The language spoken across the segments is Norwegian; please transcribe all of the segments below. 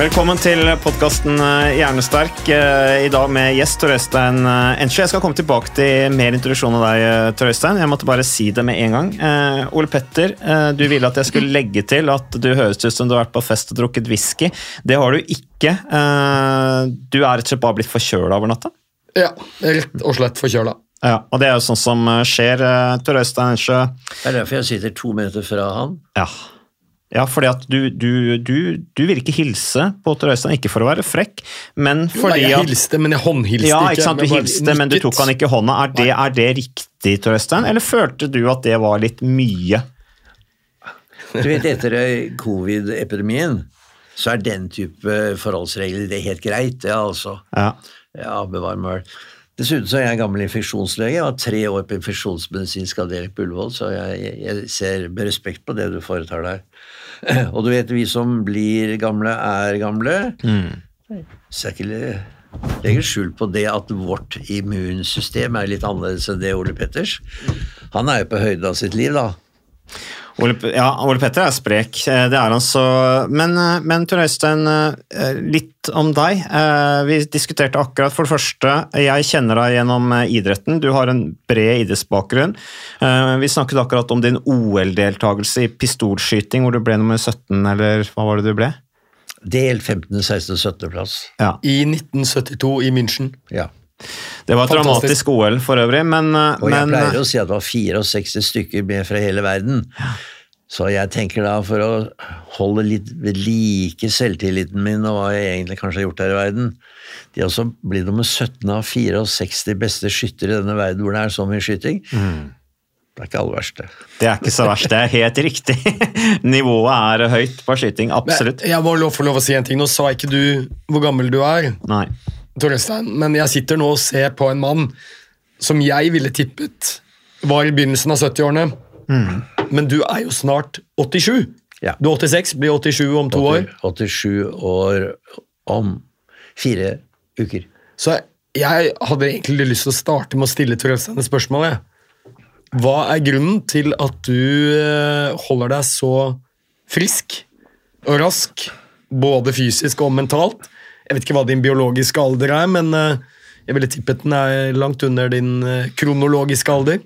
Velkommen til podkasten Hjernesterk. eh, I dag med gjest Tor Øystein eh, Jeg skal komme tilbake til mer introduksjon av deg, eh, Tor Øystein. Jeg måtte bare si det med en gang. Eh, Ole Petter, eh, du ville at jeg skulle legge til at du høres ut som du har vært på fest og drukket whisky. Det har du ikke. Eh, du er rett og slett bare blitt forkjøla over natta. Ja, rett og slett forkjøla. Ja, og det er jo sånn som eh, skjer, eh, Tor Øystein Ensjø. Det er derfor jeg sitter to meter fra han. Ja. Ja, fordi at du, du, du, du vil ikke hilse på Tor Øystein, ikke for å være frekk, men fordi at jeg hilste, men jeg håndhilste Ja, ikke. sant, du Jeg hilste, men du tok han ikke i hånda. Er det, er det riktig, Tor Øystein, eller følte du at det var litt mye? Du vet, Etter covid-epidemien så er den type forholdsregler det er helt greit. det altså. Ja. Ja, bevar meg vel. Dessuten så er jeg gammel infeksjonslege. Jeg var tre år på infeksjonsmedisinsk avdeling på Ullevål, så jeg, jeg ser med respekt på det du foretar deg. Og du vet, vi som blir gamle, er gamle. Så jeg ikke legger skjul på det at vårt immunsystem er litt annerledes enn det Ole Petters. Han er jo på høyden av sitt liv, da. Ole, ja, Ole Petter er sprek, eh, det er han så. Men, eh, men Tor Øystein, eh, litt om deg. Eh, Vi diskuterte akkurat, for det første, jeg kjenner deg gjennom idretten. Du har en bred idrettsbakgrunn. Eh, Vi snakket akkurat om din OL-deltakelse i pistolskyting, hvor du ble nummer 17, eller hva var det du ble? Del 15., 16., 17. plass. Ja. I 1972 i München. Ja. Det var et Fantastisk. dramatisk OL for øvrig, men, eh, Og jeg men pleier å si at det var 64 stykker med fra hele verden. Så jeg tenker da, for å holde litt ved like selvtilliten min og hva jeg egentlig kanskje har gjort her i verden De også blitt nummer 17 av 64 beste skyttere i denne verden hvor det er så mye skyting. Det er ikke aller verste. Det er ikke så verst, det er helt riktig. Nivået er høyt på skyting, absolutt. Men jeg må lov, få lov å si en ting. Nå sa ikke du hvor gammel du er, Nei. Torstein, men jeg sitter nå og ser på en mann som jeg ville tippet var i begynnelsen av 70-årene. Men du er jo snart 87. Ja. Du er 86, blir 87 om to år. 87 år om fire uker. Så jeg hadde egentlig lyst til å starte med å stille Torstein et spørsmål. Jeg. Hva er grunnen til at du eh, holder deg så frisk og rask, både fysisk og mentalt? Jeg vet ikke hva din biologiske alder er, men eh, jeg ville tippet den er langt under din eh, kronologiske alder.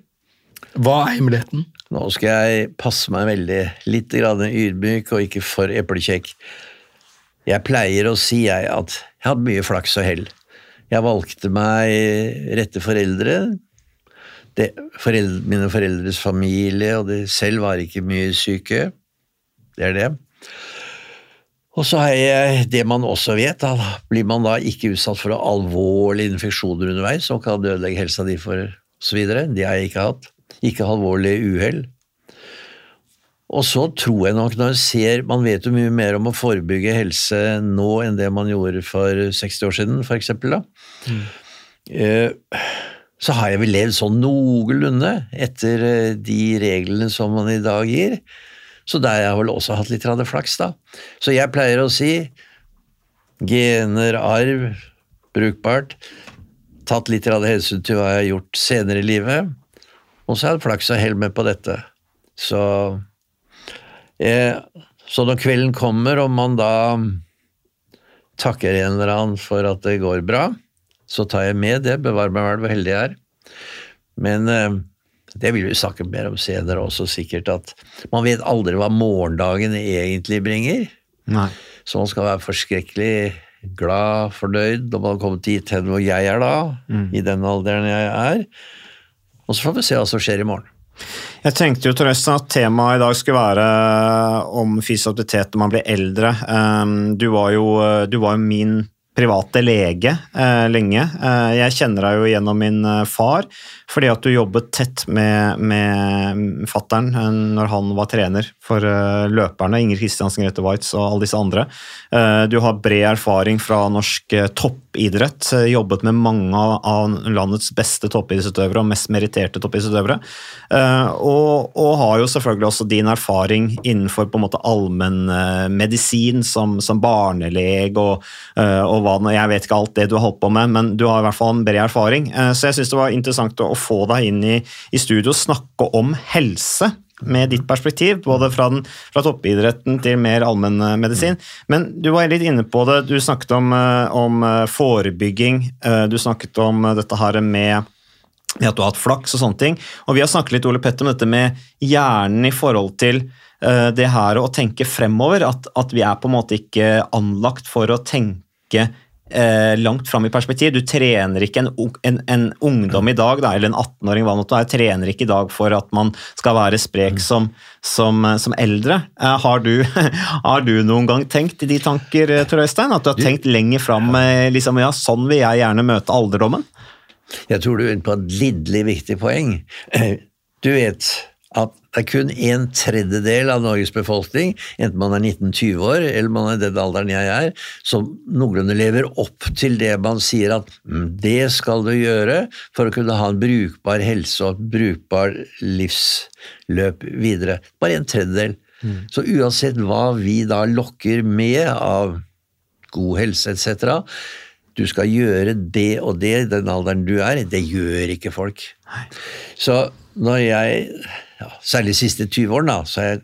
Hva er hemmeligheten? Nå skal jeg passe meg veldig, litt ydmyk og ikke for eplekjekk. Jeg pleier å si jeg at jeg hadde mye flaks og hell. Jeg valgte meg rette foreldre. Det, foreldre mine foreldres familie og de selv var ikke mye syke. Det er det. Og så har jeg det man også vet, da blir man da ikke utsatt for alvorlige infeksjoner underveis som kan ødelegge helsa di for osv. Det har jeg ikke hatt. Ikke alvorlige uhell. Og så tror jeg nok, når jeg ser Man vet jo mye mer om å forebygge helse nå enn det man gjorde for 60 år siden, for eksempel, da. Mm. så har jeg vel levd sånn noenlunde etter eh, de reglene som man i dag gir. Så der har jeg vel også hatt litt flaks, da. Så jeg pleier å si gener, arv, brukbart. Tatt litt hensyn til hva jeg har gjort senere i livet. Og så har jeg flaks og hell med på dette. Så eh, Så når kvelden kommer, og man da takker en eller annen for at det går bra, så tar jeg med det. Bevar meg vel hvor heldig jeg er. Men eh, det vil vi snakke mer om senere også, sikkert. At man vet aldri hva morgendagen egentlig bringer. Nei. Så man skal være forskrekkelig glad, fornøyd når man har kommet dit hen hvor jeg er da, i den alderen jeg er. Og så får vi se hva som skjer i morgen. Jeg tenkte jo Therese, at temaet i dag skulle være om fysisk aktivitet når man blir eldre. Um, Du var jo, du var jo min private lege eh, lenge. Eh, jeg kjenner deg jo gjennom min eh, far, fordi at du jobbet tett med, med fattern eh, når han var trener for løperne, Inger Kristiansen, Grete Waitz og alle disse andre. Du har bred erfaring fra norsk toppidrett, jobbet med mange av- landets beste toppidrettsutøvere og mest meritterte toppidrettsutøvere, og, og har jo selvfølgelig også din erfaring innenfor på en måte allmennmedisin som, som barnelege og, og hva jeg vet ikke alt det du har holdt på med, men du har i hvert fall en bred erfaring. Eh, Så jeg syns det var interessant å, få deg inn i, i studio og snakke om helse. Med ditt perspektiv, både fra, den, fra toppidretten til mer allmennmedisin. Men du var litt inne på det. Du snakket om, eh, om eh, forebygging. Du snakket om dette her med at du har hatt flaks og sånne ting. Og vi har snakket litt Ole Petter, om dette med hjernen i forhold til det her å tenke fremover. At, at vi er på en måte ikke anlagt for å tenke eh, langt fram i perspektiv. Du trener ikke en, en, en ungdom i dag, da, eller en 18-åring, hva det måtte være, trener ikke i dag for at man skal være sprek som, som, som eldre. Eh, har, du, har du noen gang tenkt i de tanker, eh, Tor Øystein? At du har tenkt lenger fram? eh, Liksom, ja, sånn vil jeg gjerne møte alderdommen? Jeg tror du er inne på et lidderlig viktig poeng. Du vet at det er kun en tredjedel av Norges befolkning, enten man er 19-20 år eller man er den alderen jeg er, som noenlunde lever opp til det man sier at mm, det skal du gjøre for å kunne ha en brukbar helse og et brukbar livsløp videre. Bare en tredjedel. Så uansett hva vi da lokker med av god helse etc., du skal gjøre det og det i den alderen du er, det gjør ikke folk. Så når jeg, ja, særlig de siste 20 årene, så har jeg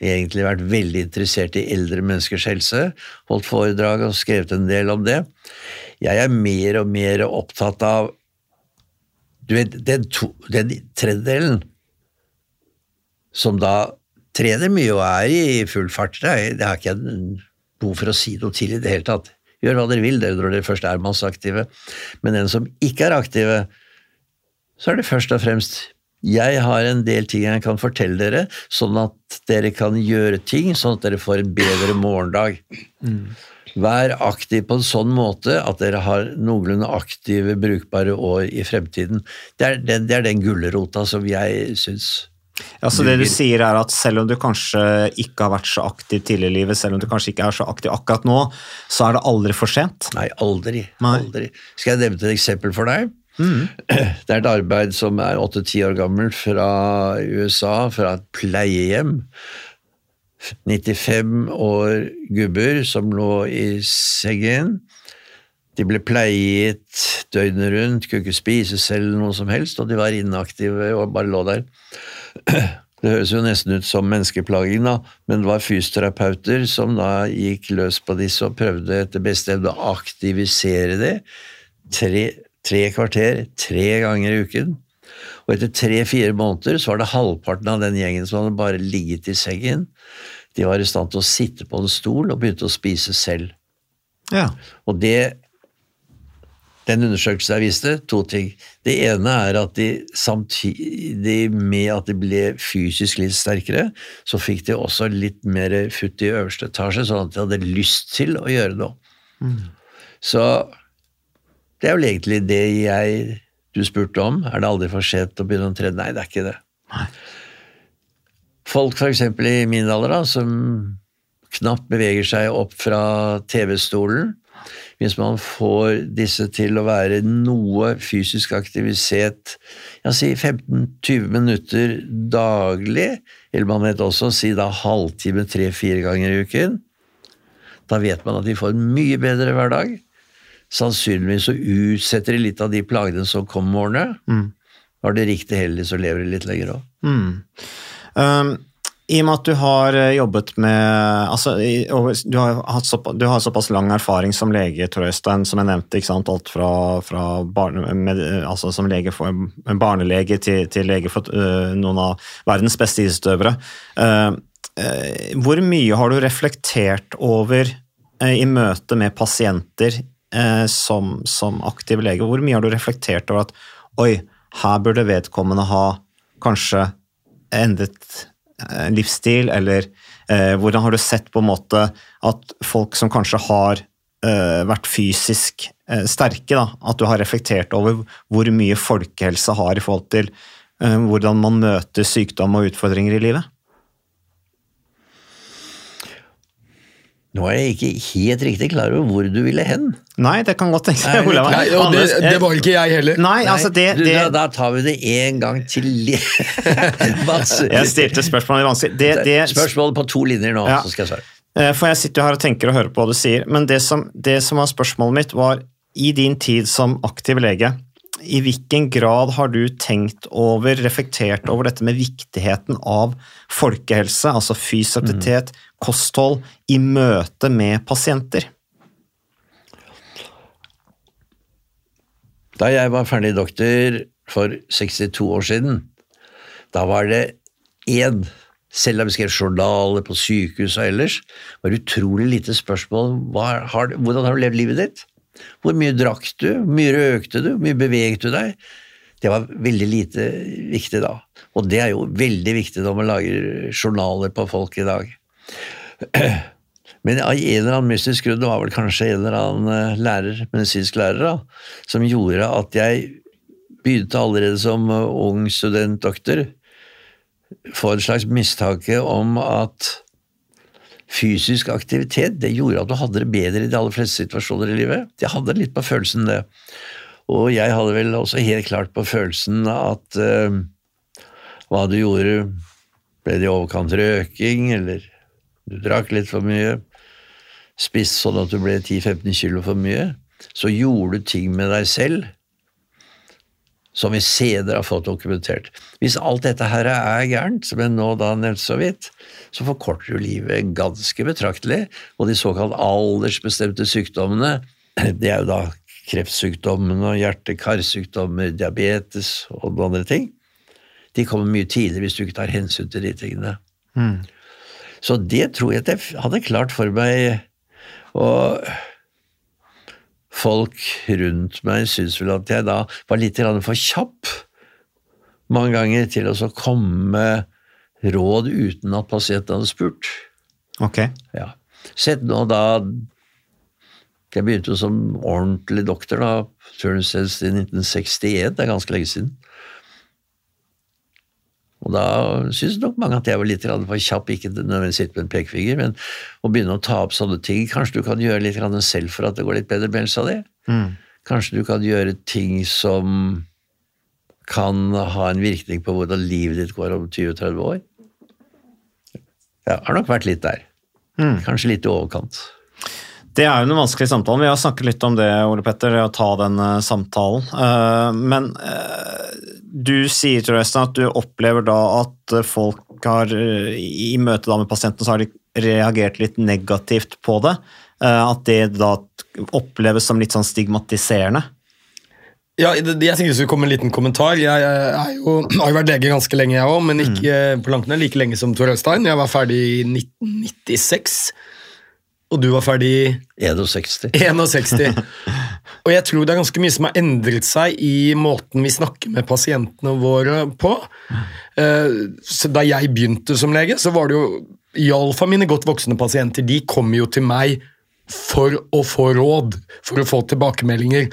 egentlig vært veldig interessert i eldre menneskers helse, holdt foredrag og skrevet en del om det. Jeg er mer og mer opptatt av Du vet, den, to, den tredjedelen som da trener mye og er i full fart, det, er, det ikke jeg behov for å si noe til i det hele tatt. Gjør hva dere vil dere når dere først er masseaktive. Men den som ikke er aktive, så er det først og fremst jeg har en del ting jeg kan fortelle dere, sånn at dere kan gjøre ting, sånn at dere får en bedre morgendag. Vær aktiv på en sånn måte at dere har noenlunde aktive, brukbare år i fremtiden. Det er den, det er den gulrota som jeg syns Ja, så det du sier er at selv om du kanskje ikke har vært så aktiv tidligere i livet, selv om du kanskje ikke er så aktiv akkurat nå, så er det aldri for sent? Nei, aldri. Nei. aldri. Skal jeg nevne et eksempel for deg? Det er et arbeid som er 8-10 år gammelt fra USA, fra et pleiehjem. 95 år gubber som lå i sengen. De ble pleiet døgnet rundt, kunne ikke spise selv noe som helst, og de var inaktive og bare lå der. Det høres jo nesten ut som menneskeplaging, da, men det var fysioterapeuter som da gikk løs på disse og prøvde etter beste evne å aktivisere det. Tre, tre kvarter, tre ganger i uken. Og etter tre-fire måneder så var det halvparten av den gjengen som hadde bare ligget i sengen. De var i stand til å sitte på en stol og begynte å spise selv. Ja. Og det den undersøkelsen jeg viste, to ting. Det ene er at de samtidig med at de ble fysisk litt sterkere, så fikk de også litt mer futt i øverste etasje, sånn at de hadde lyst til å gjøre noe. Så det er vel egentlig det jeg du spurte om. Er det aldri for sent å begynne å trene? Nei, det er ikke det. Folk for eksempel i min alder da, som knapt beveger seg opp fra TV-stolen, hvis man får disse til å være noe fysisk aktivitet, ja, si 15-20 minutter daglig, eller man vet også si da halvtime tre-fire ganger i uken, da vet man at de får en mye bedre hverdag. Sannsynligvis så utsetter de litt av de plagene som kommer med årene. Var det riktig heldig, så lever de litt lenger òg. Um, I og med at du har eh, jobbet med altså, du, har såpass, du har såpass lang erfaring som lege, Tor Øystein, som jeg nevnte. Alt fra, fra barne, med, altså, som lege for, barnelege til, til lege for uh, noen av verdens beste idrettsutøvere. Uh, uh, hvor mye har du reflektert over i møte med pasienter som, som aktiv lege? Hvor mye har du reflektert over at oi, her burde vedkommende ha kanskje endret Eh, livsstil, eller eh, hvordan har du sett på en måte at folk som kanskje har eh, vært fysisk eh, sterke, da, at du har reflektert over hvor mye folkehelse har i forhold til eh, hvordan man møter sykdom og utfordringer i livet? Nå er jeg ikke helt riktig klar over hvor du ville hen. Nei, det kan godt tenkes. Nei, nei, og det, det, var ikke jeg heller. Nei, altså det, du, da, da, tar vi det en gang til. jeg stilte spørsmålet vanskelig. Det, det, spørsmålet på to linjer nå, ja. så skal jeg svare. Eh, for jeg sitter her og tenker og hører på hva du sier, men det som, det som var spørsmålet mitt, var i din tid som aktiv lege, i hvilken grad har du tenkt over, reflektert over dette med viktigheten av folkehelse, altså fysisk aktivitet, mm kosthold i møte med pasienter? Da jeg var ferdig doktor for 62 år siden, da var det én selv om vi skrev journaler på sykehus og ellers, var det utrolig lite spørsmål har, hvordan har du levd livet ditt? Hvor mye drakk du? Hvor mye røkte du? Hvor mye beveget du deg? Det var veldig lite viktig da. Og det er jo veldig viktig når man lager journaler på folk i dag. Men av en eller annen mystisk grunn, det var vel kanskje en eller annen eh, lærer, medisinsk lærer, da, som gjorde at jeg begynte allerede som eh, ung studentdoktor få en slags mistanke om at fysisk aktivitet det gjorde at du hadde det bedre i de aller fleste situasjoner i livet. Jeg hadde litt på følelsen det. Og jeg hadde vel også helt klart på følelsen at uh, hva du gjorde Ble det i overkant røking, eller du drakk litt for mye, spist sånn at du ble 10-15 kilo for mye, så gjorde du ting med deg selv som vi senere har fått dokumentert. Hvis alt dette her er gærent, som jeg nå da nevnte så vidt, så forkorter du livet ganske betraktelig, og de såkalt aldersbestemte sykdommene, det er jo da kreftsykdommene og hjerte-karsykdommer, diabetes og noen andre ting, de kommer mye tidligere hvis du ikke tar hensyn til de tingene. Mm. Så det tror jeg at jeg hadde klart for meg. Og folk rundt meg syntes vel at jeg da var litt for kjapp mange ganger til å komme med råd uten at pasienten hadde spurt. Ok. Ja. Sett nå da Jeg begynte jo som ordentlig doktor da, turnustjeneste i 1961, det er ganske lenge siden. Og da syns nok mange at jeg var litt for kjapp, ikke nødvendigvis sitte med en pekefinger, men å begynne å ta opp sånne ting. Kanskje du kan gjøre litt selv for at det går litt bedre med helsa di? Mm. Kanskje du kan gjøre ting som kan ha en virkning på hvordan livet ditt går om 20-30 år? Jeg har nok vært litt der. Mm. Kanskje litt i overkant. Det er jo den vanskelig samtale. Vi har snakket litt om det, Ole Petter, å ta den uh, samtalen. Uh, men uh, du sier tror jeg, at du opplever da at folk har i møte med pasienten så har de reagert litt negativt på det. At det da oppleves som litt sånn stigmatiserende. Ja, jeg tenkte det skulle komme en liten kommentar. Jeg, jo, har jo vært lege ganske lenge, jeg òg, men ikke mm. på langt nær like lenge som Tor Øystein. Jeg var ferdig i 1996. Og du var ferdig i 61. 61. Og jeg tror det er ganske mye som har endret seg i måten vi snakker med pasientene våre på. Eh, så da jeg begynte som lege, så var det jo iallfall mine godt voksne pasienter de kom jo til meg for å få råd, for å få tilbakemeldinger.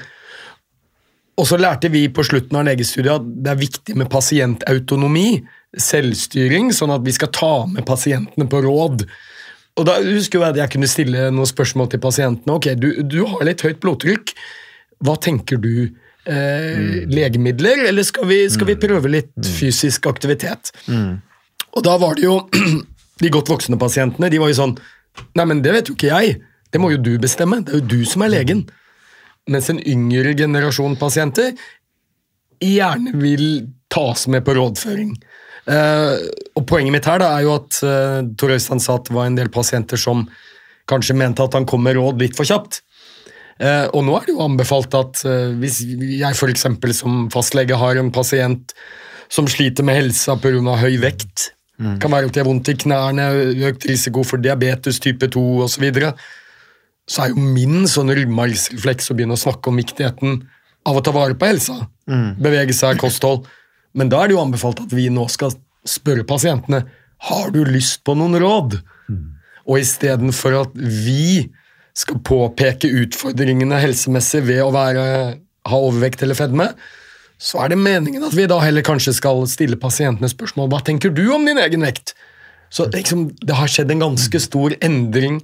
Og så lærte vi på slutten av legestudiet at det er viktig med pasientautonomi, selvstyring, sånn at vi skal ta med pasientene på råd. Og da husker jeg at jeg kunne stille noen spørsmål til pasientene. Ok, du, du har litt høyt blodtrykk. Hva tenker du? Eh, mm. Legemidler, eller skal vi, skal vi, mm. prøve litt mm. fysisk aktivitet? Mm. Og da var det jo De godt voksne pasientene de var jo sånn Nei, men det vet jo ikke jeg. Det må jo du bestemme. Det er jo du som er legen. Mens en yngre generasjon pasienter gjerne vil tas med på rådføring. Eh, og Poenget mitt her da er jo at uh, Tor Øystein sa at det var en del pasienter som kanskje mente at han kom med råd litt for kjapt. Uh, og nå er det jo anbefalt at uh, hvis jeg f.eks. som fastlege har en pasient som sliter med helsa pga. høy vekt, kan være at de har vondt i knærne, økt risiko for diabetes type 2 osv., så, videre, så er jo min sånn ryggmargsrefleks å begynne å snakke om viktigheten av å ta vare på helsa. Bevege seg, kosthold. Men da er det jo anbefalt at vi nå skal spørre pasientene har du lyst på noen råd. Og istedenfor at vi skal påpeke utfordringene helsemessig ved å være, ha overvekt eller fedme, så er det meningen at vi da heller kanskje skal stille pasientene spørsmål hva tenker du om din egen vekt. Så liksom, det har skjedd en ganske stor endring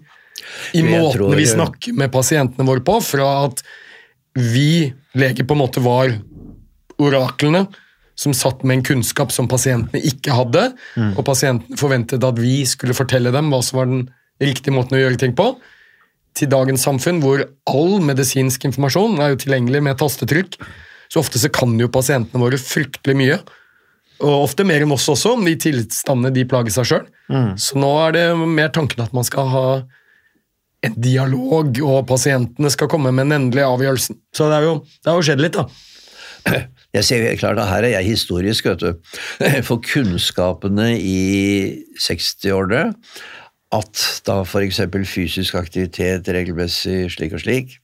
i Jeg måten tror- vi snakker med pasientene våre på, fra at vi leger på en måte var oraklene som satt med en kunnskap som pasientene ikke hadde, og pasientene forventet at vi skulle fortelle dem hva som var den riktige måten å gjøre ting på, til dagens samfunn hvor all medisinsk informasjon er jo tilgjengelig med tastetrykk. Så ofte så kan jo pasientene våre fryktelig mye, og ofte mer enn oss også, om de tilstandene de plager seg sjøl. Så nå er det mer tanken at man skal ha en dialog, og pasientene skal komme med den endelige avgjørelsen. Så det, er jo, det har jo skjedd litt, da. Jeg ser klart at her er jeg historisk, vet du. For kunnskapene i 60-årene, at da f.eks. fysisk aktivitet regelmessig slik og slik,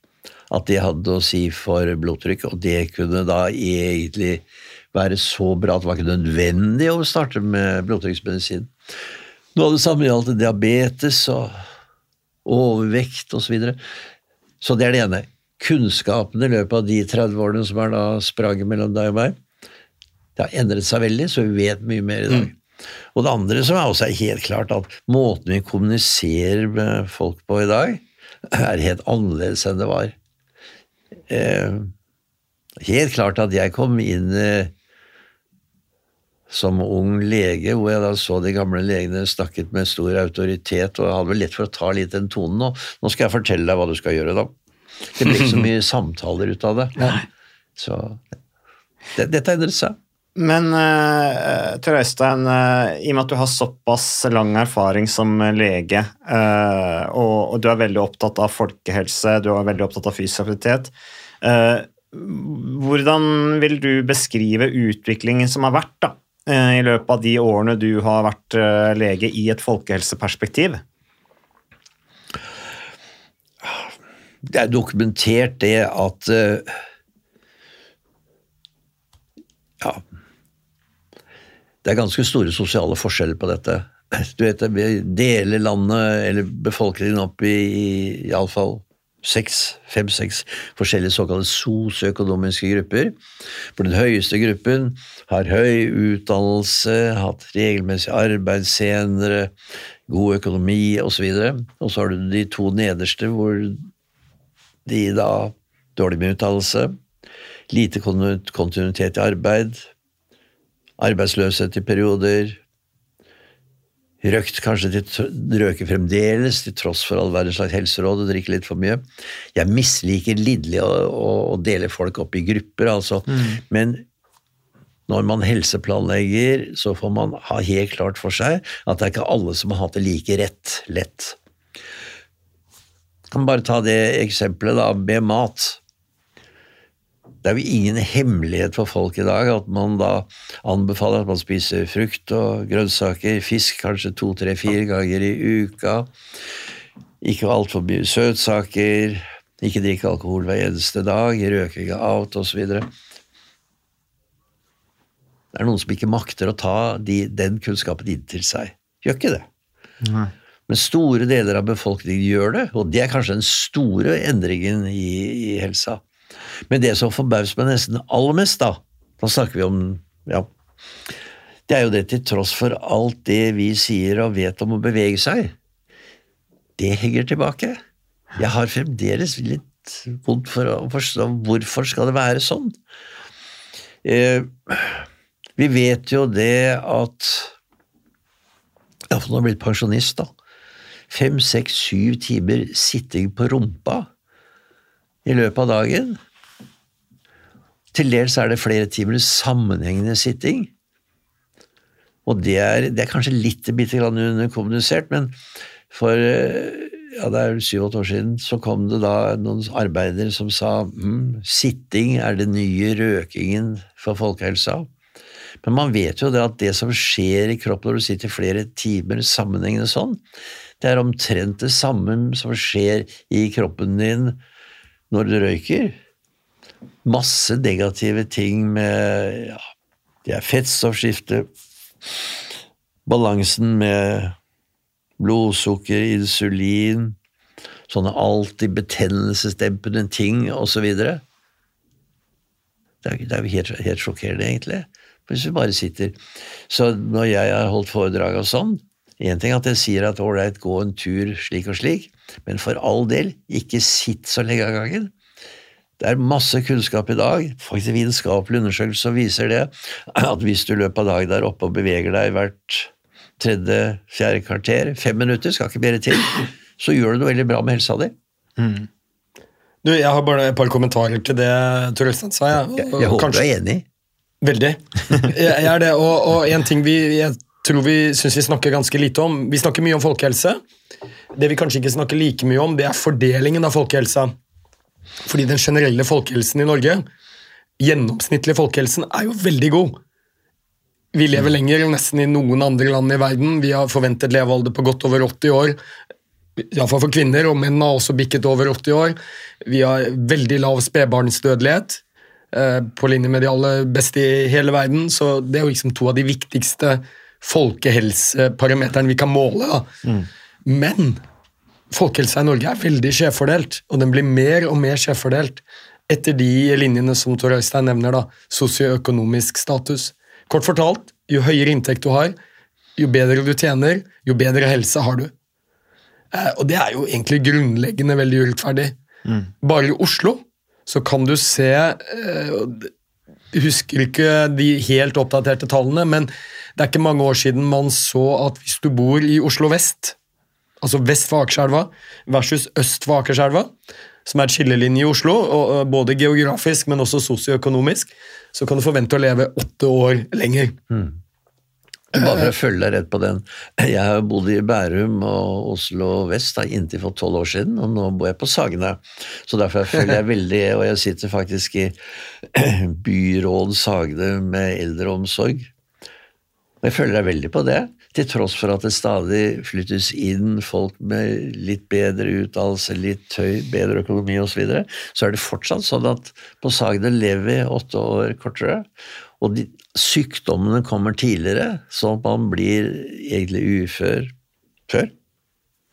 at det hadde å si for blodtrykk, og det kunne da egentlig være så bra at det var ikke nødvendig å starte med blodtrykksmedisin. Noe av det samme gjaldt diabetes og overvekt osv. Så, videre. så det er det ene. Kunnskapen i løpet av de 30 årene som er da spranget mellom deg og meg, det har endret seg veldig, så vi vet mye mer i dag. Og det andre som er også er helt klart, at måten vi kommuniserer med folk på i dag, er helt annerledes enn det var. Eh, helt klart at jeg kom inn eh, som ung lege, hvor jeg da så de gamle legene snakket med stor autoritet, og jeg hadde vel lett for å ta litt den tonen. Og nå skal jeg fortelle deg hva du skal gjøre, da. Det ble ikke så mye samtaler ut av det. Så det, dette er interessant. Men uh, Tor Øystein, uh, i og med at du har såpass lang erfaring som lege, uh, og, og du er veldig opptatt av folkehelse, du er veldig opptatt av fysisk aktivitet, eh, hvordan vil du beskrive utviklingen som har vært da, eh, i løpet av de årene du har vært eh, lege i et folkehelseperspektiv? Det er dokumentert det at eh, Ja. Det er ganske store sosiale forskjeller på dette. Du vet, Vi deler landet, eller befolkningen, opp i iallfall seks, fem-seks forskjellige såkalte sosioøkonomiske grupper. For den høyeste gruppen har høy utdannelse, hatt regelmessig arbeid senere, god økonomi osv. Og så har du de to nederste, hvor de da dårlig med utdannelse, lite kontinuitet i arbeid, arbeidsløshet i perioder, røkt kanskje til røker fremdeles, til tross for all verdens slags helseråd og drikker litt for mye. Jeg misliker lidderlig å, å, å dele folk opp i grupper, altså, men når man helseplanlegger, så får man ha helt klart for seg at det er ikke alle som har hatt det like rett lett. Kan bare ta det eksempelet da, med mat. Det er jo ingen hemmelighet for folk i dag at man da anbefaler at man spiser frukt og grønnsaker, fisk kanskje to, tre, fire ganger i uka. Ikke altfor mye søtsaker, ikke drikke alkohol hver eneste dag, røke ikke out osv. Det er noen som ikke makter å ta de, den kunnskapen inn til seg. Gjør ikke det. Men store deler av befolkningen gjør det, og det er kanskje den store endringen i, i helsa. Men det som forbauser meg nesten aller mest, da, da snakker vi om ja, det er jo det til tross for alt det vi sier og vet om å bevege seg, det henger tilbake. Jeg har fremdeles litt vondt for å forstå hvorfor skal det være sånn. Eh, vi vet jo det at Iallfall når jeg er blitt pensjonist, da. Fem, seks, syv timer sitting på rumpa i løpet av dagen. Til dels er det flere timer sammenhengende sitting. Og det er, det er kanskje litt bitte grann underkommunisert, men for eh, ja, det er syv-åtte år siden så kom det da noen arbeidere som sa mm, sitting er den nye røkingen for folkehelsa. Men man vet jo det at det som skjer i kroppen når du sitter flere timer sammenhengende sånn, det er omtrent det samme som skjer i kroppen din når du røyker. Masse negative ting med ja, det er fettstoffskifte, balansen med blodsukker, insulin, sånne alltid betennelsesdempende ting osv. Det er, det er helt, helt sjokkerende, egentlig, hvis vi bare sitter. Så når jeg har holdt foredrag og sånn, Én ting at jeg sier at ålreit, gå en tur slik og slik, men for all del, ikke sitt så lenge av gangen. Det er masse kunnskap i dag, faktisk vitenskapelige undersøkelser viser det, at hvis du i løpet av dagen der oppe og beveger deg hvert tredje, fjerde kvarter, fem minutter, skal ikke mer til, så gjør du noe veldig bra med helsa di. Mm. Du, Jeg har bare et par kommentarer til det Tor Øystein sa. Jeg, jeg, jeg håper Kanskje... du er enig. Veldig. Jeg, er det, og, og en ting vi, jeg tror vi syns vi snakker ganske lite om. Vi snakker mye om folkehelse. Det vi kanskje ikke snakker like mye om, det er fordelingen av folkehelsa. Fordi den generelle folkehelsen i Norge, gjennomsnittlig folkehelsen, er jo veldig god. Vi lever lenger enn nesten i noen andre land i verden. Vi har forventet levealder på godt over 80 år. Iallfall for kvinner, og menn har også bikket over 80 år. Vi har veldig lav spedbarnsdødelighet, på linje med de aller beste i hele verden. Så det er jo liksom to av de viktigste folkehelseparameterne vi kan måle. Mm. Men folkehelsa i Norge er veldig skjevfordelt, og den blir mer og mer skjevfordelt etter de linjene som Tor Øystein nevner, da, sosioøkonomisk status. Kort fortalt, jo høyere inntekt du har, jo bedre du tjener, jo bedre helse har du. Eh, og det er jo egentlig grunnleggende veldig urettferdig. Mm. Bare i Oslo så kan du se jeg husker ikke de helt oppdaterte tallene, men det er ikke mange år siden man så at hvis du bor i Oslo vest, altså vest for Akerselva versus øst for Akerselva, som er et skillelinje i Oslo, både geografisk, men også sosioøkonomisk, så kan du forvente å leve åtte år lenger. Mm. Bare for å følge deg rett på den. Jeg har bodd i Bærum og Oslo vest da, inntil for tolv år siden, og nå bor jeg på Sagene. Så derfor følger jeg veldig Og jeg sitter faktisk i byråd Sagene med eldreomsorg. Jeg føler deg veldig på det, til tross for at det stadig flyttes inn folk med litt bedre utdannelse, litt høy, bedre økonomi osv., så, videre, så er det fortsatt sånn at på Sagene lever vi åtte år kortere. Og de, sykdommene kommer tidligere, at man blir egentlig ufør før.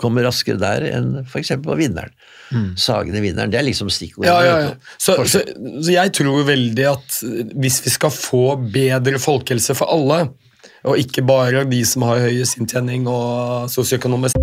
Kommer raskere der enn f.eks. på Vinneren. Mm. Sagene Vinneren. Det er liksom stikkordet. Ja, ja, ja. Så, så, så, jeg tror veldig at hvis vi skal få bedre folkehelse for alle, og ikke bare de som har høyest inntjening og sosioøkonomisk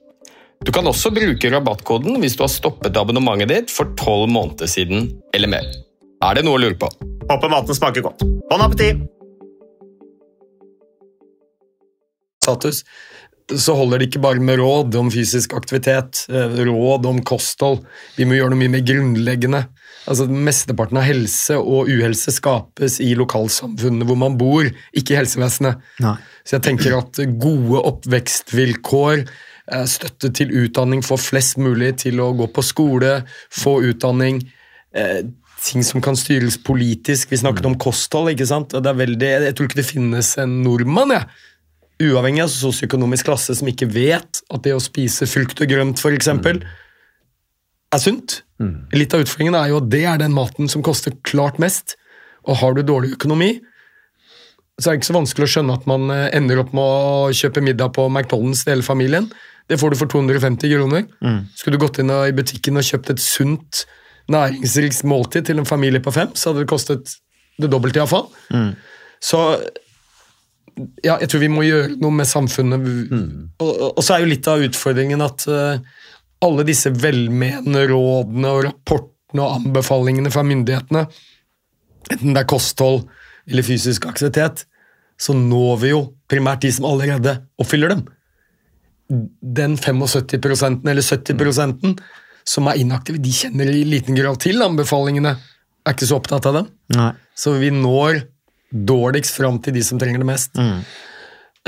Du kan også bruke rabattkoden hvis du har stoppet abonnementet ditt for tolv måneder siden eller mer. Er det noe å lure på? Håper maten smaker godt. Bon appétit! status, så holder det ikke bare med råd om fysisk aktivitet, eh, råd om kosthold. Vi må gjøre noe mye mer grunnleggende. Altså, Mesteparten av helse og uhelse skapes i lokalsamfunnene hvor man bor, ikke i helsevesenet. Nei. Så jeg tenker at gode oppvekstvilkår, støtte til utdanning, få flest mulig til å gå på skole, få utdanning, eh, ting som kan styres politisk. Vi snakket om kosthold, ikke sant? Det er veldig, jeg tror ikke det finnes en nordmann, jeg. Uavhengig av sosioøkonomisk klasse som ikke vet at det å spise frukt og grønt for eksempel, er sunt. Litt av utfordringen er jo at det er den maten som koster klart mest. Og har du dårlig økonomi, så er det ikke så vanskelig å skjønne at man eh, ender opp med å kjøpe middag på McDonald's til hele familien. Det får du for 250 kroner. Skulle du gått inn i butikken og kjøpt et sunt, næringsrikt måltid til en familie på fem, så hadde det kostet det dobbelte iallfall. Så ja, jeg tror vi må gjøre noe med samfunnet. Og, og- og så er jo litt av utfordringen at uh, alle disse velmenende rådene og rapportene og anbefalingene fra myndighetene, enten det er kosthold eller fysisk aktivitet, så når vi jo primært de som allerede oppfyller dem. Den 75 eller 70 som er inaktive, de kjenner i liten grad til anbefalingene, er ikke så opptatt av dem. Nei. Så vi når dårligst fram til de som trenger det mest. Mm.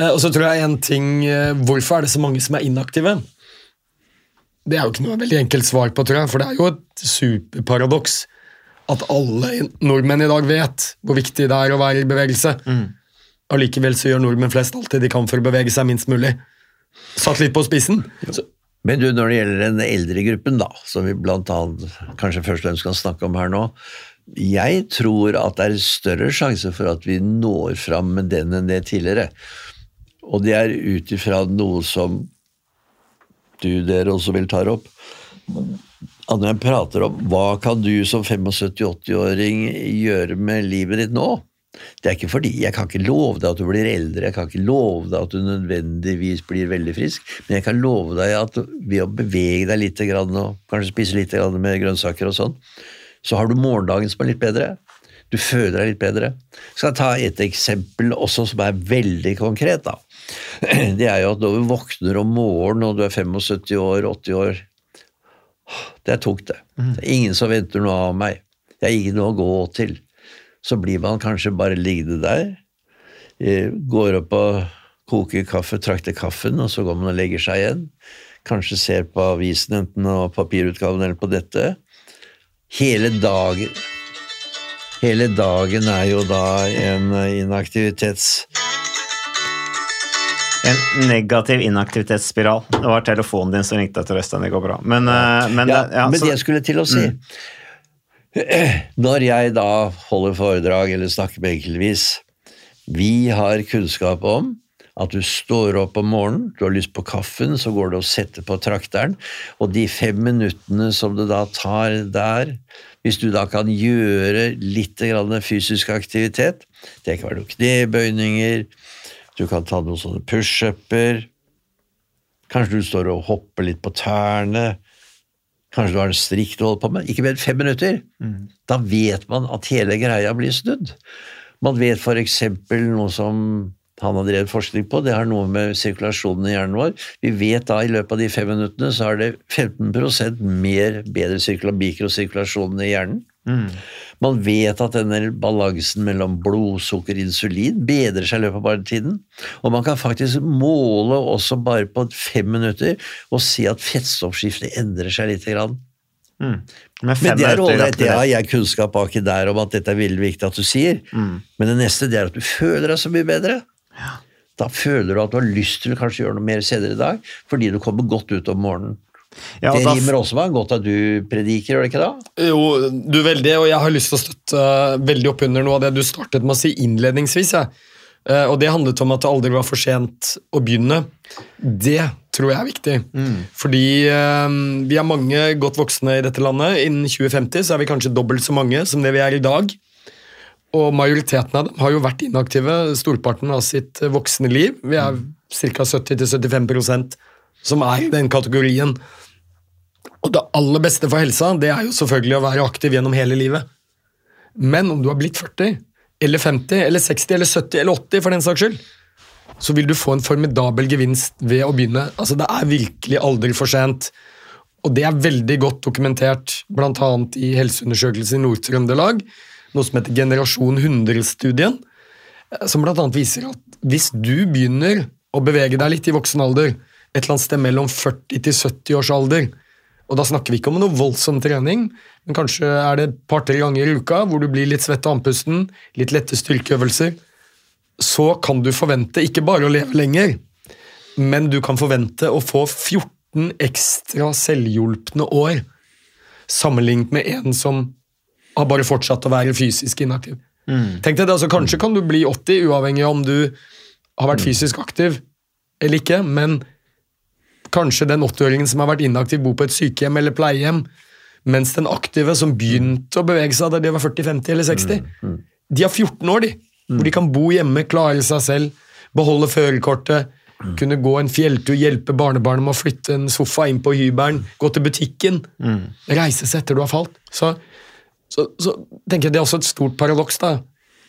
Og så tror jeg en ting eh, Hvorfor er det så mange som er inaktive? Det er jo ikke noe veldig enkelt svar på, tror jeg, for det er jo et superparadoks at alle nordmenn i dag vet hvor viktig det er å være i bevegelse. Allikevel så gjør nordmenn flest alltid de kan for å bevege seg minst mulig. Satt litt på spissen. Så, Men du, når det gjelder den eldre gruppen, da, som vi blant annet kanskje først og fremst kan snakke om her nå, jeg tror at det er større sjanse for at vi når fram med den enn det tidligere. Og det er ut ifra noe som du dere også vil ta opp. At når jeg prater om hva kan du som 75-80-åring gjøre med livet ditt nå? Det er ikke fordi Jeg kan ikke love deg at du blir eldre, jeg kan ikke love deg at du nødvendigvis blir veldig frisk, men jeg kan love deg at ved å bevege deg litt og kanskje spise litt med grønnsaker og sånn, så har du morgendagen som er litt bedre. Du føler deg litt bedre. Skal jeg ta et eksempel også som er veldig konkret, da. Det er jo at når du våkner om morgenen og du er 75 år, 80 år Det er tungt, det. Det er ingen som venter noe av meg. Det er ingen noe å gå til. Så blir man kanskje bare liggende der. eh, Går opp og koker kaffe, trakter kaffen, og så går man og legger seg igjen. Kanskje ser på avisen, enten på papirutgaven eller på dette. Hele dagen Hele dagen er jo da en eh, inaktivitets... En negativ inaktivitetsspiral. Det var telefonen din som ringte etter Øystein. Det går bra. Men, eh, men, ja, ja, men så- det jeg skulle til å si Når jeg da holder foredrag eller snakker med enkeltvis Vi har kunnskap om At du står opp om morgenen, du har lyst på kaffen, så går du og setter på trakteren, og de fem minuttene som det da tar der, hvis du da kan gjøre litt grann fysisk aktivitet Det kan være noen knebøyninger, du kan ta noen sånne pushuper, kanskje du står og hopper litt på tærne, kanskje du har en strikk du holder på med, ikke mer enn fem minutter. Da vet man at hele greia blir snudd. Man vet eksempel noe som han har drevet forskning på, det har noe med sirkulasjonen i hjernen vår. Vi vet da i løpet av de fem minuttene så er det 15% mer bedre sirkula- mikrosirkulasjon i hjernen. Man vet at denne balansen mellom blodsukker og insulin bedrer seg i løpet av bare tiden. Og man kan faktisk måle også bare på fem minutter og se at fettstoffskiftet endrer seg litt. grann. Men, Men det er ålreit, det har jeg kunnskap baki der om at dette er veldig viktig at du sier. Mm. Men det neste det er at du føler deg så mye bedre. Da føler du at du har lyst til å kanskje gjøre noe mer senere i dag, fordi du kommer godt ut om morgenen. Ja, det da- rimer også med godt at du prediker, gjør det ikke da? Jo, du veldig, og jeg har lyst til å støtte eh, veldig opp under noe av det du startet med å si innledningsvis. Ja. Eh, Og det handlet om at det aldri var for sent å begynne. Det tror jeg er viktig. Fordi eh, vi er mange godt voksne i dette landet. Innen 2050 så er vi kanskje dobbelt så mange som det vi er i dag. Og majoriteten av dem har jo vært inaktive storparten av sitt voksne liv. Vi er ca. 70-75% som er i den kategorien. Og det aller beste for helsa det er jo selvfølgelig å være aktiv gjennom hele livet. Men om du har blitt 40, eller 50, eller 60, eller 70, eller 80 for den saks skyld, så vil du få en formidabel gevinst ved å begynne. Altså Det er virkelig aldri for sent. Og det er veldig godt dokumentert bl.a. i Helseundersøkelsen i Nord-Trøndelag, noe som heter Generasjon 100-studien, eh, som bl.a. viser at hvis du begynner å bevege deg litt i voksen alder, et eller annet sted mellom 40 til 70 års alder, og da snakker vi ikke om noe voldsom trening, men kanskje er det et par-tre ganger i uka hvor du blir litt svett av andpusten, litt lette styrkeøvelser, så kan du forvente ikke bare å leve lenger, men du kan forvente å få 14 ekstra selvhjulpne år sammenlignet med en som har bare fortsatt å være fysisk inaktiv. Tenk deg det, altså Kanskje kan du bli 80, uavhengig av om du har vært fysisk aktiv eller ikke, men kanskje den 80-åringen som har vært inaktiv, bor på et sykehjem eller pleiehjem, mens den aktive som begynte å bevege seg da de var 40, 50 eller 60, de har 14 år, de. Hvor de kan bo hjemme, klare seg selv, beholde førerkortet, kunne gå en fjelltur, hjelpe barnebarnet med å flytte en sofa inn på hybelen, gå til butikken, reise seg etter du har falt. Så, så, så tenker jeg det er også et stort paradoks da,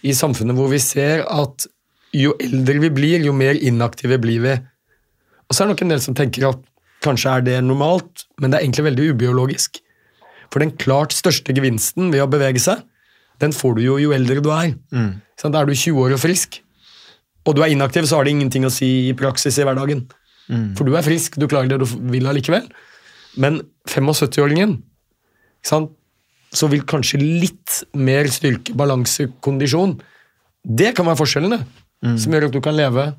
i samfunnet hvor vi ser at jo eldre vi blir, jo mer inaktive blir vi. Og så er det nok en del som tenker at kanskje er det normalt, men det er egentlig veldig ubiologisk. For den klart største gevinsten ved å bevege seg, den får du jo jo eldre du er. Så Da er du 20 år og frisk, og du er inaktiv, så har det ingenting å si i praksis i hverdagen. For du er frisk, du klarer det du vil allikevel. Men 75-åringen, ikke så vil kanskje litt mer styrke, balanse, kondisjon Det kan være forskjellene som gjør at du kan leve,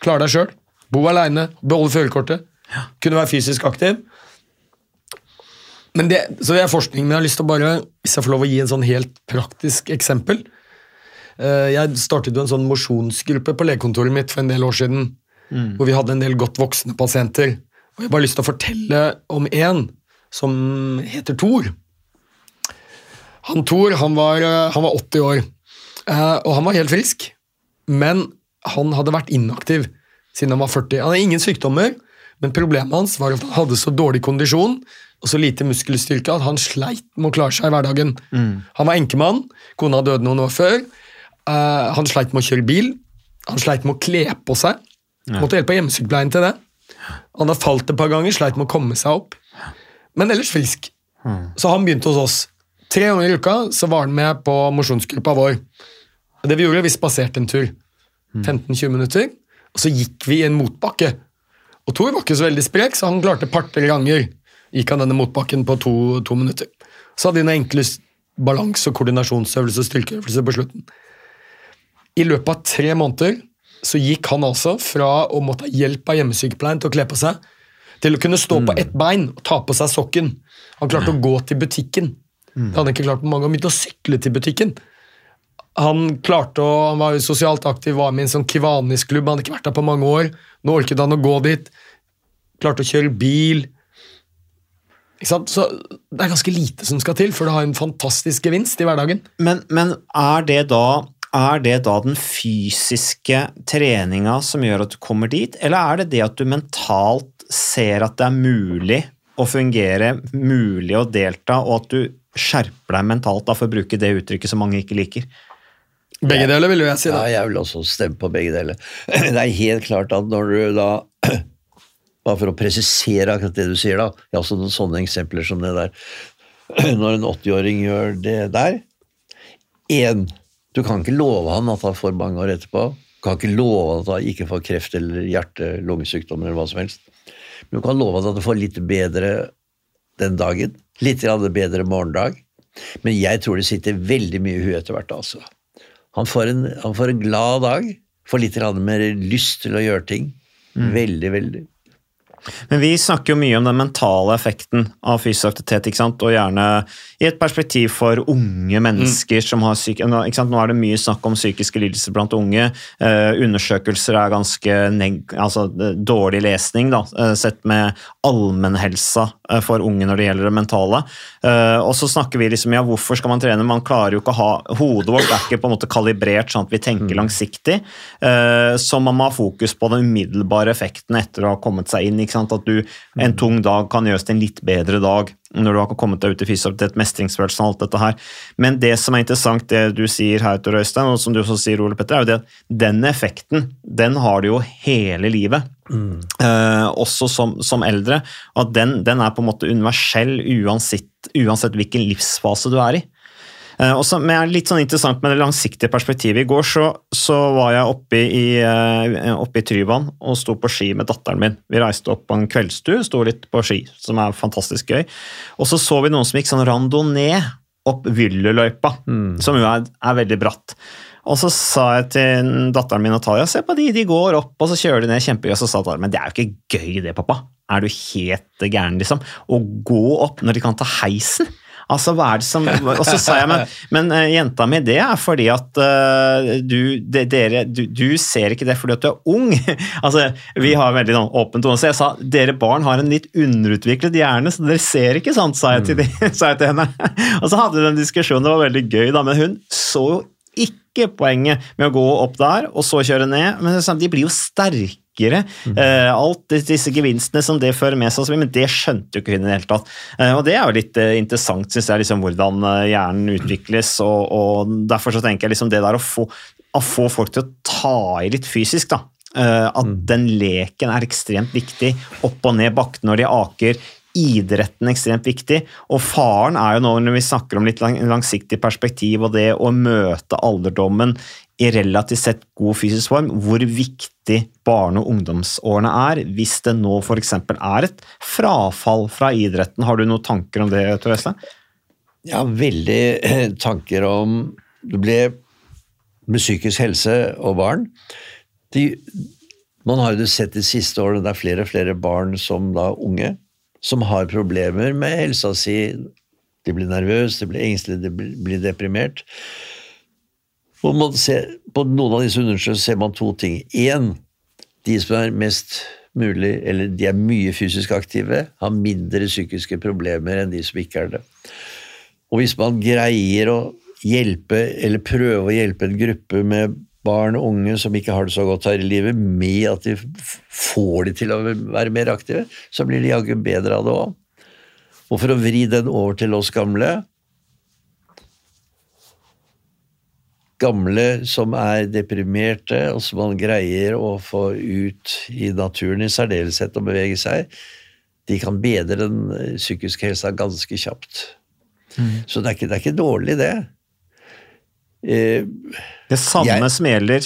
klare deg sjøl, bo aleine, beholde førerkortet, kunne være fysisk aktiv. Men det, så det er forskning, men jeg har lyst til å bare, hvis jeg får lov å gi en sånn helt praktisk eksempel Eh, Jeg startet jo en sånn mosjonsgruppe på legekontoret mitt for en del år siden, hvor vi hadde en del godt voksne pasienter. Og jeg har bare lyst til å fortelle om en som heter Thor. Han Thor han var, eh, han var 80 år, eh, og han var helt frisk. Men han hadde vært inaktiv siden han var 40. Han hadde ingen sykdommer, men problemet hans var at han hadde så dårlig kondisjon og så lite muskelstyrke at han sleit med å klare seg i hverdagen. Han var enkemann, kona døde noen år før. Uh, han sleit med å kjøre bil, han sleit med å kle på seg. Måtte hjelpe hjemmesykepleien til det. Han hadde falt et par ganger, sleit med å komme seg opp. Men ellers frisk. Så han begynte hos oss. Tre ganger i uka så var han med på mosjonsgruppa vår. Det vi gjorde, vi spaserte en tur. 15-20 minutter. Og så gikk vi i en motbakke. Og Tor var ikke så veldig sprek, så han klarte et par-tre ganger gikk han denne motbakken på to, to minutter. Så hadde vi noen enkle balanse- og koordinasjonsøvelser og styrkeøvelser på slutten. I løpet av tre måneder så gikk han altså fra å måtte ha hjelp av hjemmesykepleien til å kle på seg, til å kunne stå på ett bein og ta på seg sokken. Han klarte å gå til butikken. Det hadde han ikke klart på mange år. Begynte å sykle til butikken. Han klarte å, han var jo sosialt aktiv, var med i en sånn Kivanis-klubb, han hadde ikke vært der på mange år. Nå orket han å gå dit. Klarte å kjøre bil. Ikke sant? Så det er ganske lite som skal til for å ha en fantastisk gevinst i hverdagen. Men, men er, det da, er det da den fysiske treninga som gjør at du kommer dit, eller er det det at du mentalt ser at det er mulig å fungere, mulig å delta, og at du skjerper deg mentalt, da, for å bruke det uttrykket som mange ikke liker? Begge deler, vil jeg si. da. Ja, jeg vil også stemme på begge deler. Det er helt klart at når du da Bare for å presisere akkurat det du sier, da. Jeg har også noen sånne eksempler som det der. Når en 80-åring gjør det der Én, du kan ikke love han at han får mange år etterpå. Du kan ikke love at han ikke får kreft eller hjerte-lungesykdommer eller hva som helst. Men du kan love at han får litt bedre den dagen. Litt bedre morgendag. Men jeg tror det sitter veldig mye i huet etter hvert, altså. Han får, en, han får en glad dag. Får litt mer lyst til å gjøre ting. Veldig, veldig. Men vi snakker jo mye om den mentale effekten av fysisk aktivitet, ikke sant? og gjerne i et perspektiv for unge mennesker som har syke... Nå? Nå er det mye snakk om psykiske lidelser blant unge. Eh, undersøkelser er ganske altså, dårlig lesning, da, eh, sett med allmennhelsa eh, for unge når det gjelder det mentale. Eh, og så snakker vi liksom, ja, hvorfor skal man trene? Man klarer jo ikke å ha Hodet vårt er ikke på en måte kalibrert sånn at vi tenker langsiktig. Eh, så man må ha fokus på den umiddelbare effekten etter å ha kommet seg inn. ikke? At du en tung dag kan gjøres til en litt bedre dag når du har kommet deg ut i fysioterapeut, mestringsfølelsen og alt dette her. Men det som er interessant, det du sier her, Tor Øystein, og som du også sier, Ole Petter, er jo det at den effekten, den har du jo hele livet. Eh, også som, som eldre. At den, den er på en måte universell uansett, uansett hvilken livsfase du er i. Eh, og men litt sånn interessant med det langsiktige perspektivet. I går så, så var jeg oppe i, eh, oppe i Tryvann og sto på ski med datteren min. Vi reiste opp på en kveldstue, sto litt på ski, som er fantastisk gøy. Og så så vi noen som gikk sånn randonee opp Vyllyløypa, som jo er, er veldig bratt. Og så sa jeg til datteren min Natalia se på de, de går opp, og så kjører de ned kjempegøy. Og så sa Natalia men det er jo ikke gøy det, pappa. Er du helt gæren, liksom? Å gå opp når de kan ta heisen? Altså, hva er det som Og så sa jeg, men, men eh, jenta mi, det er fordi at uh, du, det, dere, du, du ser ikke det fordi at du er ung. altså, Vi har veldig noen, åpent tone, så jeg sa dere barn har en litt underutviklet hjerne, så dere ser ikke sånt, sa jeg til, de, sa jeg til henne. og så hadde vi den diskusjonen, det var veldig gøy, da, men hun så jo ikke poenget med å gå opp der og så kjøre ned, men sånn, de blir jo sterkere. Uh, alt disse gevinstene som det fører med seg, men det skjønte jo ikke hun i det hele tatt. Uh, og Det er jo litt uh, interessant, synes jeg, liksom, hvordan eh, hjernen utvikles. og, og Derfor så tenker jeg liksom det der å få, å få folk til å ta i litt fysisk, da. Eh, at den leken er ekstremt viktig. Opp og ned bakken når de aker. Idretten er ekstremt viktig. Og faren er jo nå når vi snakker om litt lang, langsiktig perspektiv og det å møte alderdommen i relativt sett god fysisk form, hvor viktig barne- og ungdomsårene er hvis det nå f.eks. er et frafall fra idretten. Har du noen tanker om det, Tor Øystein? Ja, veldig eh, tanker om Det ble med psykisk helse og barn. De, man har jo sett de siste årene, det er flere og flere barn som da unge, som har problemer med helsa si. De blir nervøse, de blir engstelige, de blir deprimert. Ser, på noen av disse undersøkelsene ser man to ting. Én, de som er mest mulig, eller de er mye fysisk aktive, har mindre psykiske problemer enn de som ikke er det. Og hvis man greier å hjelpe, eller prøve å hjelpe en gruppe med barn og unge som ikke har det så godt her i livet, med at de får de til å være mer aktive, så blir de jaggu bedre av det òg. Og for å vri den over til oss gamle Gamle som er deprimerte, og som man greier å få ut i naturen i særdeleshet og bevege seg, de kan bedre den eh, psykiske helsa ganske kjapt. Så det er, ikke, det er ikke dårlig, det. Eh, Det samme Jeg- som gjelder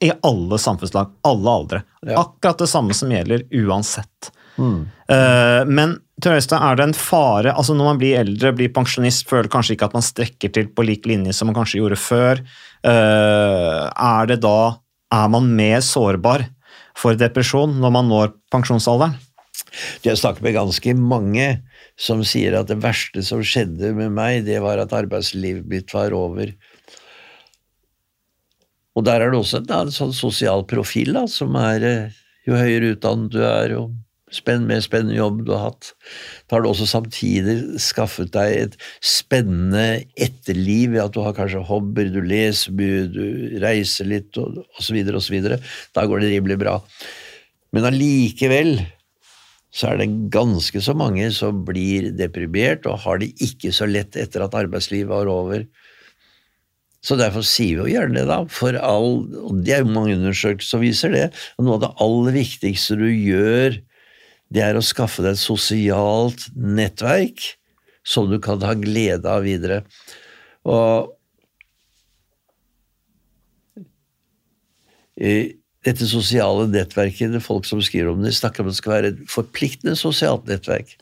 i alle samfunnslag, alle aldre. Akkurat det samme som gjelder uansett. Eh, men Tor Øystein, er det en fare altså Når man blir eldre, blir pensjonist, føler kanskje ikke at man strekker til på lik linje som man kanskje gjorde før. Eh, er det da Er man mer sårbar for depresjon når man når pensjonsalderen? Har snakket med ganske mange som sier at det verste som skjedde med meg, det var at arbeidslivet mitt var over. Og der er det også en, en sånn sosial profil, da, som er eh, jo høyere utdannet du er, jo spenn, mer spennende jobb du har hatt. Da har du også samtidig skaffet deg et spennende etterliv ved at du har kanskje hobbyer, du leser mye, du reiser litt osv. osv. Da går det rimelig bra. Men allikevel så er det ganske så mange som blir deprimert og har det ikke så lett etter at arbeidslivet var over. Så derfor sier vi jo gjerne det, da. For all, og det er jo mange undersøkelser som viser det. Og noe av det aller viktigste du gjør, det er å skaffe deg et sosialt nettverk som du kan ha glede av videre. Og dette sosiale nettverket, det folk som skriver om det, snakker om at det skal være et forpliktende sosialt nettverk.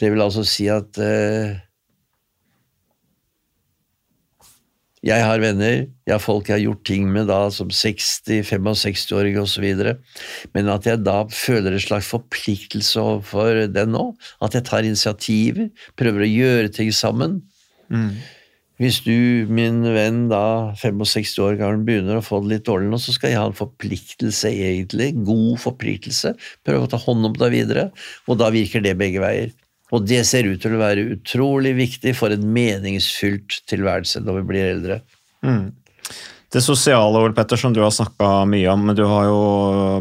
Det vil altså si at eh, Jeg har venner, jeg har folk jeg har gjort ting med da som 60-, 65-åring osv., men at jeg da føler en slags forpliktelse overfor den nå. At jeg tar initiativer, prøver å gjøre ting sammen. Mm. Hvis du, min venn, da 65 år gammel, begynner å få det litt dårlig nå, så skal jeg ha en forpliktelse, egentlig. God forpliktelse. Prøve å ta hånd om deg videre. Og da virker det begge veier. Og det ser ut til å være utrolig viktig for en meningsfylt tilværelse når vi blir eldre. Mm. Det sosiale, Ole Petter, som du har snakka mye om, men du har jo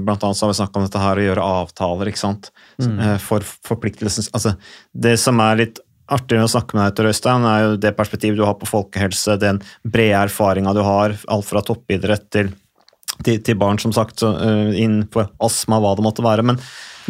blant annet har vi snakka om dette her å gjøre avtaler, ikke sant. Mm. Eh, for forpliktelsen Altså, det som er litt artig å snakke med deg til, Øystein, er jo det perspektivet du har på folkehelse, den brede erfaringa du har, alt fra toppidrett til, til, til barn, som sagt, inn innenfor astma, hva det måtte være. men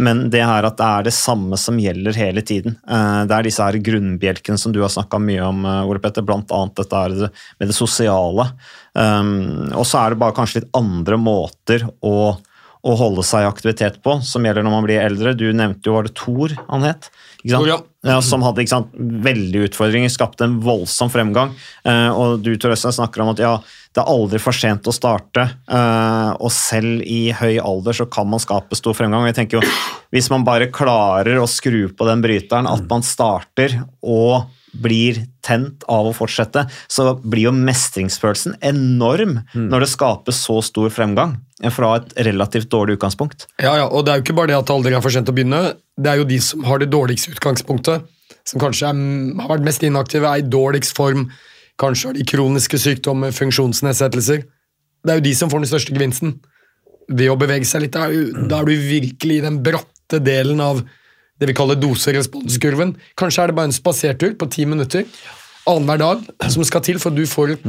men det her at det er det samme som gjelder hele tiden. Eh, det er disse her grunnbjelkene som du har snakka mye om, eh, Ole Petter, bl.a. dette med det sosiale. Um, og så er det bare kanskje litt andre måter å, å holde seg i aktivitet på, som gjelder når man blir eldre. Du nevnte jo, var det Thor han het? Tor, ja. Ja, som hadde sant, veldig utfordringer, skapte en voldsom fremgang. Og du Tor Øystein, snakker om at ja, det er aldri for sent å starte, uh, og selv i høy alder så kan man skape stor fremgang. jeg tenker jo, Hvis man bare klarer å skru på den bryteren, at man starter og blir tent av å fortsette, så blir jo mestringsfølelsen enorm mm. når det skapes så stor fremgang fra et relativt dårlig utgangspunkt. Ja, ja, og det er jo ikke bare det at det aldri er for sent å begynne, det er jo de som har det dårligste utgangspunktet, som kanskje er, har vært mest inaktive, er i dårligst form, Kanskje har de kroniske sykdommer, funksjonsnedsettelser. Det er jo de som får den største gevinsten. Ved å bevege seg litt, da er, er du virkelig i den bratte delen av det vi kaller doseresponskurven. Kanskje er det bare en spasertur på ti minutter annenhver dag som skal til for at du får et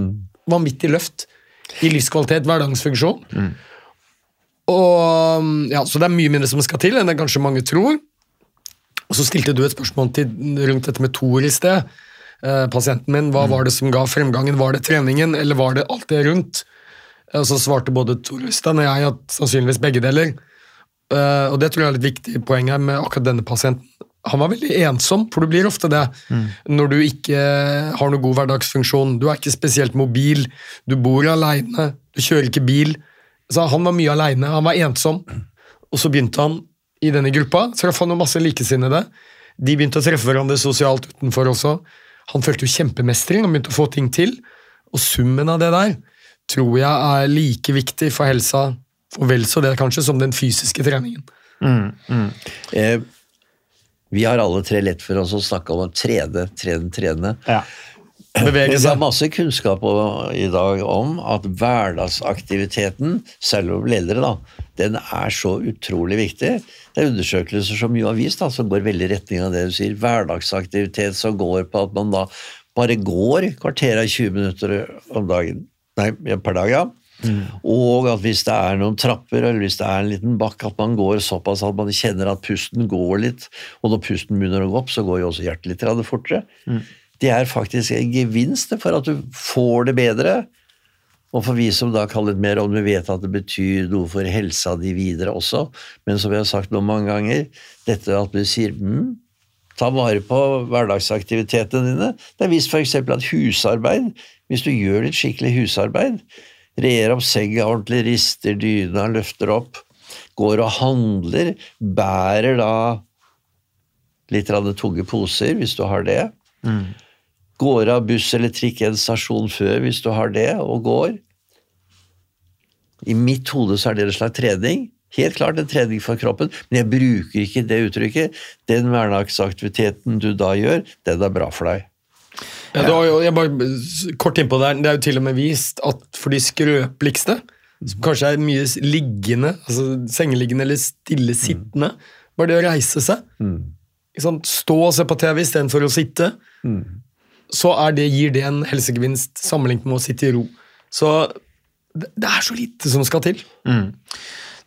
vanvittig løft i livskvalitet, hverdagsfunksjon. Mm. Og, ja, så det er mye mindre som skal til enn det kanskje mange tror. Og Så stilte du et spørsmål til, rundt dette med Tor i sted. Eh, pasienten min. Hva var det som ga fremgangen? Var det treningen, eller var det alt det rundt? Og så svarte både Tor Øystein og jeg at sannsynligvis begge deler. Uh, og det tror jeg er et viktig poeng her med akkurat denne pasienten. Han var veldig ensom, for du blir ofte det mm. når du ikke har noe god hverdagsfunksjon. Du er ikke spesielt mobil, du bor aleine, du kjører ikke bil. Så han var mye aleine, han var ensom. Og så begynte han i denne gruppa, traff han masse likesinnede. De begynte å treffe hverandre sosialt utenfor også. Han følte jo kjempemestring og begynte å få ting til. Og summen av det der tror jeg er like viktig for helsa, og vel så det kanskje, som den fysiske treningen. Mm, mm. Eh, vi har alle tre lett for oss å snakke om å trene, trene, trene. Ja. Bevege seg. Det er masse kunnskap i dag om at hverdagsaktiviteten, selv om ledere, da, den er så utrolig viktig. Det er undersøkelser som jo har vist, da, som går veldig i retning av det du sier. Hverdagsaktivitet som går på at man da bare går kvarter av 20 minutter om dagen. Nei, per dag, ja. Mm. Og at hvis det er noen trapper eller hvis det er en liten bakk, at man går såpass at man kjenner at pusten går litt. Og når pusten begynner å gå opp, så går jo også hjertet litt fortere. Mm det er faktisk en gevinst for at du får det bedre. Og for vi som da kaller det mer om, vi vet at det betyr noe for helsa di videre også. Men som vi har sagt noen mange ganger, dette at du sier mm, ta vare på hverdagsaktivitetene dine. Det er visst f.eks. at husarbeid, hvis du gjør litt skikkelig husarbeid, rer opp senga ordentlig, rister dyna, løfter opp, går og handler, bærer da litt tunge poser, hvis du har det. Mm. Går av buss eller trikk en stasjon før hvis du har det, og går. I mitt hode så er det en slags trening. Helt klart en trening for kroppen, men jeg bruker ikke det uttrykket. Den hverdagsaktiviteten du da gjør, den er bra for deg. Ja, det har jo, jeg bare kort innpå der, Det er jo til og med vist at for de skrøpeligste, som kanskje er mye liggende, altså sengeliggende eller stillesittende, bare det å reise seg mm. Stå og se på TV istedenfor å sitte, så det, gir det en helsegevinst sammenlignet med å sitte i ro. Så det, det er så lite som skal til. Mm.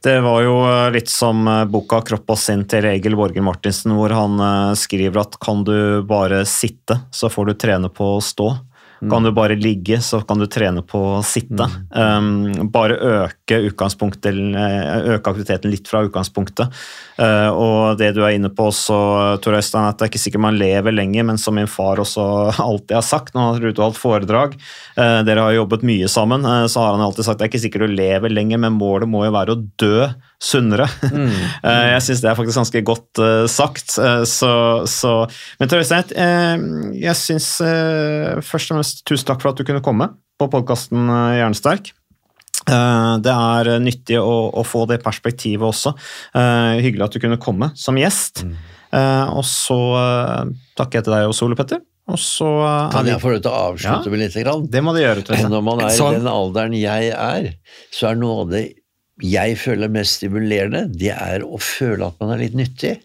Det var jo eh, litt som eh, boka 'Kropp og sinn' til Egil Borger Martinsen, hvor han eh, skriver at kan du bare sitte, så får du trene på å stå. Kan du bare ligge, så kan du trene på å sitte. Um, bare øke, eh, øke aktiviteten litt fra utgangspunktet. Uh, og det du er inne på også, Tor Øystein, at det er ikke sikkert man lever lenger, men som min far også alltid har sagt når han har utholdt holdt foredrag, uh, dere har jobbet mye sammen, uh, så har han alltid sagt at det er ikke sikkert du lever lenger, men målet må jo være å dø sunnere. Mm. jeg syns det er faktisk ganske godt eh, sagt. Eh, så, så Men eh, jeg syns eh, først og fremst tusen takk for at du kunne komme på podkasten Jernsterk. Eh, Det er nyttig å, å få det perspektivet også. Eh, Hyggelig at du kunne komme som gjest. Mm. Og så eh, takker jeg til deg også, Ole Petter. Og så eh, Kan jeg få lov til å avslutte Ja, med litt? Grann? Det må du gjøre. Når man er Sånn. i den alderen jeg er, så er noe av det jeg føler mest stimulerende, det er å føle at man er litt nyttig.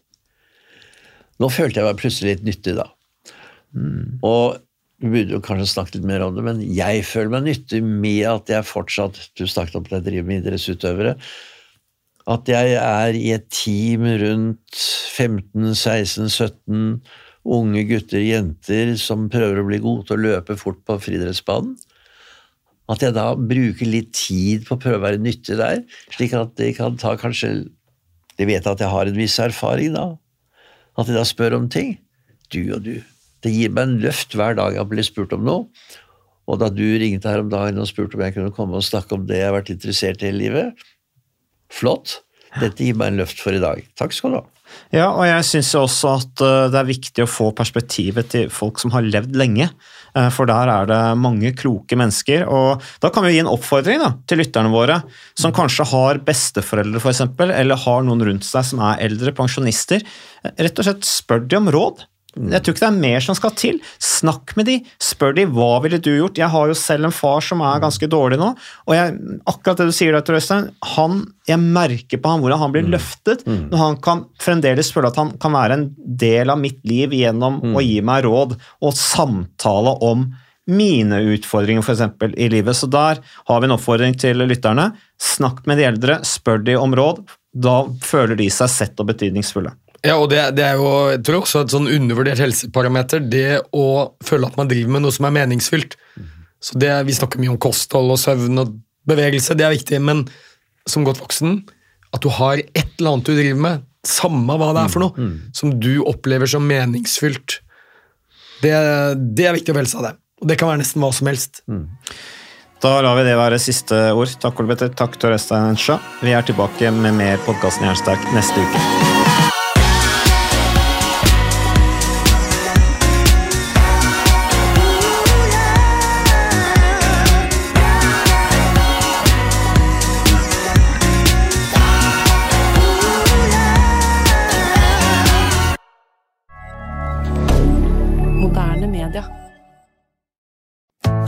Nå følte jeg meg plutselig litt nyttig, da. Og vi burde jo kanskje snakket litt mer om det, men jeg føler meg nyttig med at jeg fortsatt Du snakket om at jeg driver med idrettsutøvere. At jeg er i et team rundt 15-16-17 unge gutter jenter som prøver å bli gode til å løpe fort på friidrettsbanen. At jeg da bruker litt tid på å prøve å være nyttig der, slik at de kan ta kanskje De vet at jeg har en viss erfaring, da. At de da spør om ting. Du og du. Det gir meg en løft hver dag jeg blir spurt om noe. Og da du ringte her om dagen og spurte om jeg kunne komme og snakke om det jeg har vært interessert i hele livet Flott. Dette gir meg en løft for i dag. Takk skal du ha. Ja, og jeg syns også at eh, det er viktig å få perspektivet til folk som har levd lenge. Eh, For der er det mange kloke mennesker. Og da kan vi gi en oppfordring da, til lytterne våre, som kanskje har besteforeldre for eksempel, eller har noen rundt seg som er eldre pensjonister. Eh, Rett og slett spør de om råd. Jeg tror ikke det er mer som skal til. Snakk med de, spør de hva ville du gjort. Jeg har jo selv en far som er ganske dårlig nå, og jeg, akkurat det du sier der, Øystein, han, jeg merker på han hvordan han blir løftet, når han kan fremdeles føle at han kan være en del av mitt liv gjennom å gi meg råd og samtale om mine utfordringer for eksempel, i livet. Så der har vi en oppfordring til lytterne. Snakk med de eldre, spør de om råd. Da føler de seg sett og betydningsfulle. Ja, og det, det er jo jeg tror også et sånn undervurdert helseparameter, det å føle at man driver med noe som er meningsfylt. Så det, Vi snakker mye om kosthold og søvn og bevegelse, det er viktig, men som godt voksen, at du har et eller annet du driver med, samme hva det er for noe, som du opplever som meningsfylt, det, det er viktig å velge seg det. Og det kan være nesten hva som helst. Da lar vi det være siste ord. Takk, Olbeter. Takk, Tor Øystein Ensjø. Vi er tilbake med mer podkasten Jernsterk neste uke.